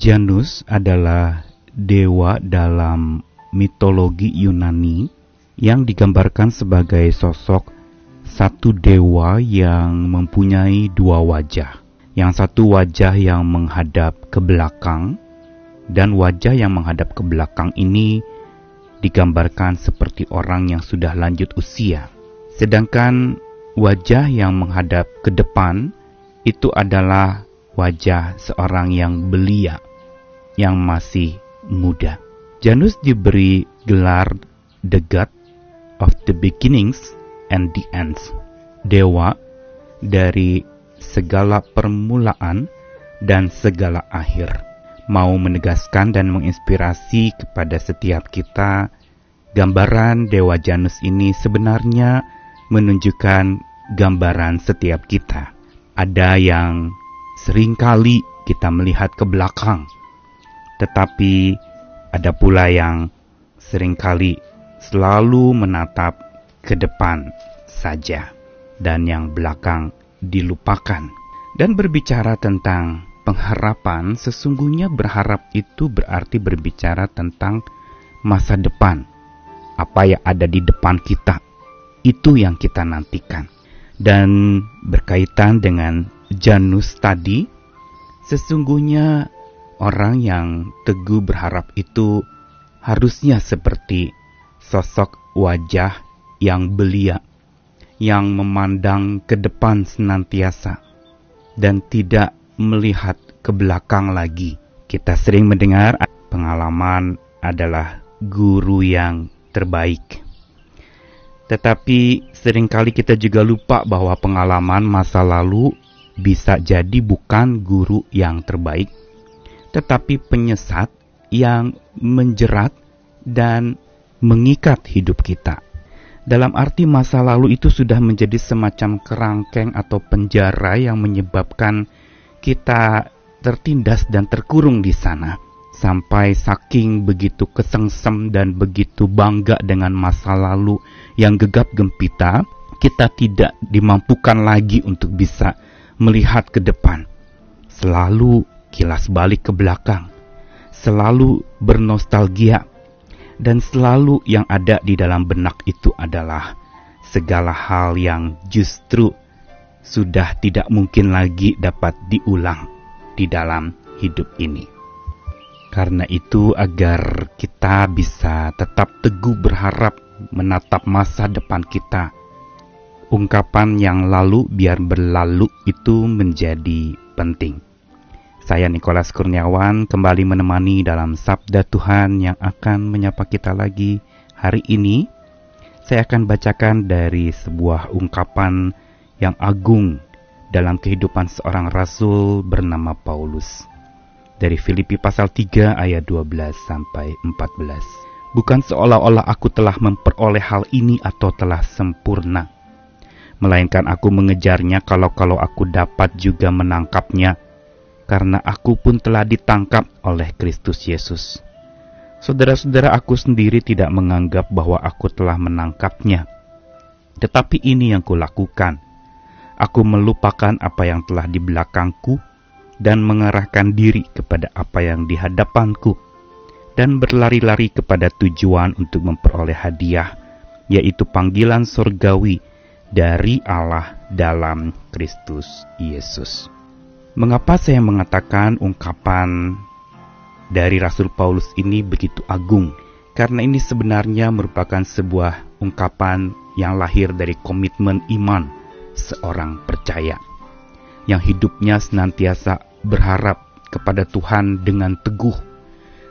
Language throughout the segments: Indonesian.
Janus adalah dewa dalam mitologi Yunani yang digambarkan sebagai sosok satu dewa yang mempunyai dua wajah. Yang satu wajah yang menghadap ke belakang dan wajah yang menghadap ke belakang ini digambarkan seperti orang yang sudah lanjut usia. Sedangkan wajah yang menghadap ke depan itu adalah wajah seorang yang belia, yang masih muda. Janus diberi gelar The God of the Beginnings and the Ends, dewa dari segala permulaan dan segala akhir. Mau menegaskan dan menginspirasi kepada setiap kita, gambaran Dewa Janus ini sebenarnya menunjukkan gambaran setiap kita. Ada yang sering kali kita melihat ke belakang, tetapi ada pula yang sering kali selalu menatap ke depan saja, dan yang belakang dilupakan. Dan berbicara tentang pengharapan, sesungguhnya berharap itu berarti berbicara tentang masa depan. Apa yang ada di depan kita, itu yang kita nantikan. Dan berkaitan dengan Janus tadi, sesungguhnya orang yang teguh berharap itu harusnya seperti sosok wajah yang belia, yang memandang ke depan senantiasa, dan tidak melihat ke belakang lagi. Kita sering mendengar pengalaman adalah guru yang terbaik. Tetapi sering kali kita juga lupa bahwa pengalaman masa lalu bisa jadi bukan guru yang terbaik, tetapi penyesat yang menjerat dan mengikat hidup kita. Dalam arti masa lalu itu sudah menjadi semacam kerangkeng atau penjara yang menyebabkan kita tertindas dan terkurung di sana sampai saking begitu kesengsem dan begitu bangga dengan masa lalu yang gegap gempita, kita tidak dimampukan lagi untuk bisa melihat ke depan. Selalu kilas balik ke belakang, selalu bernostalgia, dan selalu yang ada di dalam benak itu adalah segala hal yang justru sudah tidak mungkin lagi dapat diulang di dalam hidup ini. Karena itu, agar kita bisa tetap teguh berharap menatap masa depan kita, ungkapan yang lalu biar berlalu itu menjadi penting. Saya Nikolas Kurniawan kembali menemani dalam Sabda Tuhan yang akan menyapa kita lagi hari ini. Saya akan bacakan dari sebuah ungkapan yang agung dalam kehidupan seorang rasul bernama Paulus dari Filipi pasal 3 ayat 12 sampai 14. Bukan seolah-olah aku telah memperoleh hal ini atau telah sempurna, melainkan aku mengejarnya kalau-kalau aku dapat juga menangkapnya, karena aku pun telah ditangkap oleh Kristus Yesus. Saudara-saudara, aku sendiri tidak menganggap bahwa aku telah menangkapnya, tetapi ini yang kulakukan. Aku melupakan apa yang telah di belakangku dan mengarahkan diri kepada apa yang di hadapanku dan berlari-lari kepada tujuan untuk memperoleh hadiah yaitu panggilan surgawi dari Allah dalam Kristus Yesus. Mengapa saya mengatakan ungkapan dari Rasul Paulus ini begitu agung? Karena ini sebenarnya merupakan sebuah ungkapan yang lahir dari komitmen iman seorang percaya yang hidupnya senantiasa berharap kepada Tuhan dengan teguh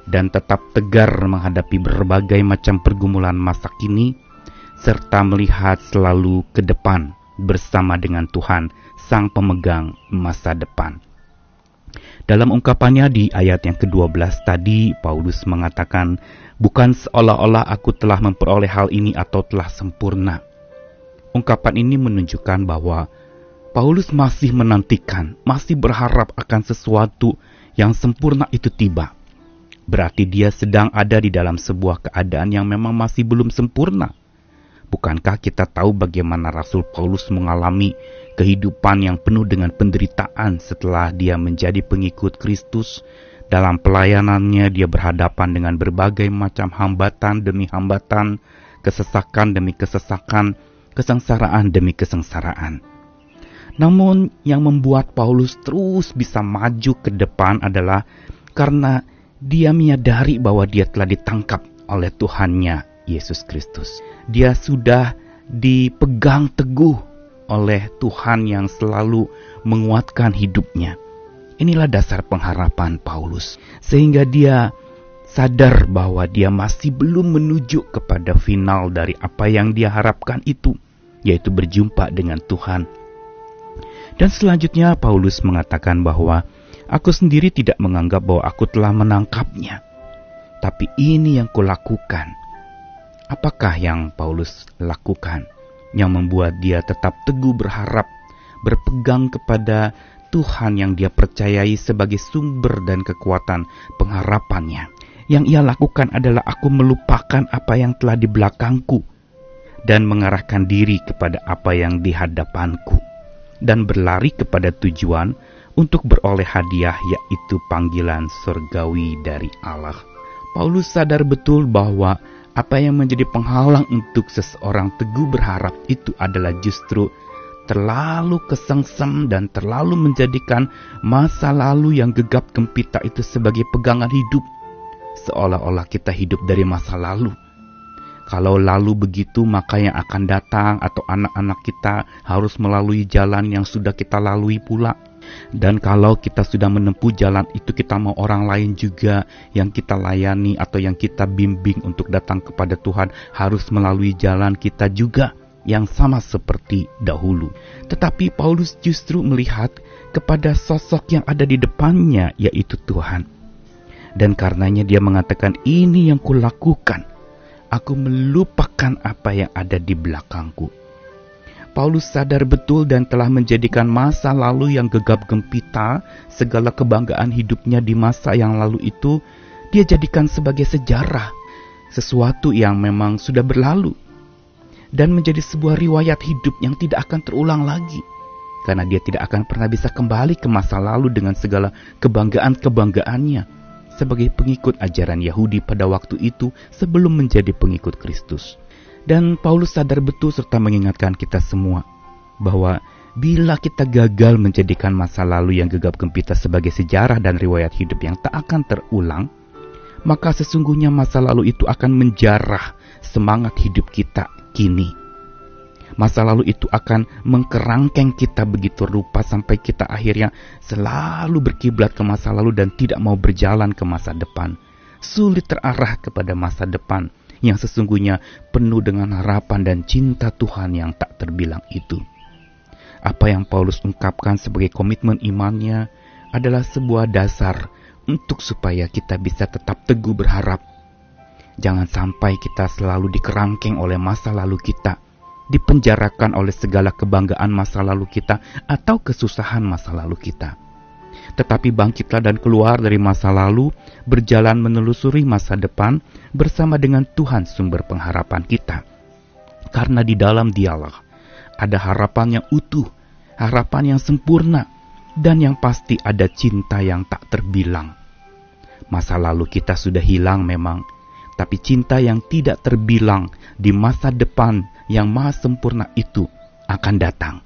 dan tetap tegar menghadapi berbagai macam pergumulan masa kini, serta melihat selalu ke depan bersama dengan Tuhan, Sang Pemegang masa depan. Dalam ungkapannya di ayat yang ke-12 tadi, Paulus mengatakan, Bukan seolah-olah aku telah memperoleh hal ini atau telah sempurna. Ungkapan ini menunjukkan bahwa Paulus masih menantikan, masih berharap akan sesuatu yang sempurna itu tiba. Berarti dia sedang ada di dalam sebuah keadaan yang memang masih belum sempurna. Bukankah kita tahu bagaimana Rasul Paulus mengalami kehidupan yang penuh dengan penderitaan setelah dia menjadi pengikut Kristus Dalam pelayanannya dia berhadapan dengan berbagai macam hambatan demi hambatan, kesesakan demi kesesakan, kesengsaraan demi kesengsaraan. Namun yang membuat Paulus terus bisa maju ke depan adalah karena dia menyadari bahwa dia telah ditangkap oleh Tuhannya Yesus Kristus. Dia sudah dipegang teguh oleh Tuhan yang selalu menguatkan hidupnya. Inilah dasar pengharapan Paulus, sehingga dia sadar bahwa dia masih belum menuju kepada final dari apa yang dia harapkan itu, yaitu berjumpa dengan Tuhan. Dan selanjutnya Paulus mengatakan bahwa aku sendiri tidak menganggap bahwa aku telah menangkapnya, tapi ini yang kulakukan. Apakah yang Paulus lakukan yang membuat dia tetap teguh berharap, berpegang kepada Tuhan yang dia percayai sebagai sumber dan kekuatan pengharapannya. Yang ia lakukan adalah aku melupakan apa yang telah di belakangku dan mengarahkan diri kepada apa yang di hadapanku dan berlari kepada tujuan untuk beroleh hadiah yaitu panggilan surgawi dari Allah. Paulus sadar betul bahwa apa yang menjadi penghalang untuk seseorang teguh berharap itu adalah justru terlalu kesengsem dan terlalu menjadikan masa lalu yang gegap gempita itu sebagai pegangan hidup. Seolah-olah kita hidup dari masa lalu. Kalau lalu begitu, maka yang akan datang atau anak-anak kita harus melalui jalan yang sudah kita lalui pula. Dan kalau kita sudah menempuh jalan itu, kita mau orang lain juga yang kita layani atau yang kita bimbing untuk datang kepada Tuhan harus melalui jalan kita juga yang sama seperti dahulu. Tetapi Paulus justru melihat kepada sosok yang ada di depannya, yaitu Tuhan. Dan karenanya dia mengatakan, ini yang kulakukan. Aku melupakan apa yang ada di belakangku. Paulus sadar betul dan telah menjadikan masa lalu yang gegap gempita, segala kebanggaan hidupnya di masa yang lalu itu, dia jadikan sebagai sejarah, sesuatu yang memang sudah berlalu dan menjadi sebuah riwayat hidup yang tidak akan terulang lagi. Karena dia tidak akan pernah bisa kembali ke masa lalu dengan segala kebanggaan-kebanggaannya sebagai pengikut ajaran Yahudi pada waktu itu sebelum menjadi pengikut Kristus. Dan Paulus sadar betul serta mengingatkan kita semua bahwa bila kita gagal menjadikan masa lalu yang gegap gempita sebagai sejarah dan riwayat hidup yang tak akan terulang, maka sesungguhnya masa lalu itu akan menjarah semangat hidup kita kini. Masa lalu itu akan mengkerangkeng kita begitu rupa sampai kita akhirnya selalu berkiblat ke masa lalu dan tidak mau berjalan ke masa depan. Sulit terarah kepada masa depan yang sesungguhnya penuh dengan harapan dan cinta Tuhan yang tak terbilang itu. Apa yang Paulus ungkapkan sebagai komitmen imannya adalah sebuah dasar untuk supaya kita bisa tetap teguh berharap Jangan sampai kita selalu dikerangkeng oleh masa lalu kita, dipenjarakan oleh segala kebanggaan masa lalu kita atau kesusahan masa lalu kita. Tetapi bangkitlah dan keluar dari masa lalu, berjalan menelusuri masa depan bersama dengan Tuhan sumber pengharapan kita. Karena di dalam dialog ada harapan yang utuh, harapan yang sempurna, dan yang pasti ada cinta yang tak terbilang. Masa lalu kita sudah hilang memang, tapi cinta yang tidak terbilang di masa depan yang maha sempurna itu akan datang.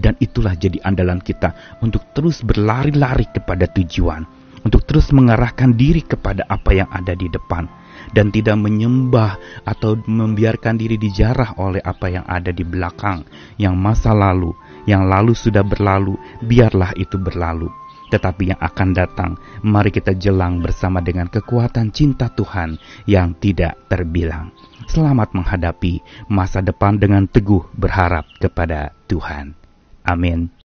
Dan itulah jadi andalan kita untuk terus berlari-lari kepada tujuan, untuk terus mengarahkan diri kepada apa yang ada di depan, dan tidak menyembah atau membiarkan diri dijarah oleh apa yang ada di belakang, yang masa lalu, yang lalu sudah berlalu, biarlah itu berlalu tetapi yang akan datang, mari kita jelang bersama dengan kekuatan cinta Tuhan yang tidak terbilang. Selamat menghadapi masa depan dengan teguh berharap kepada Tuhan. Amin.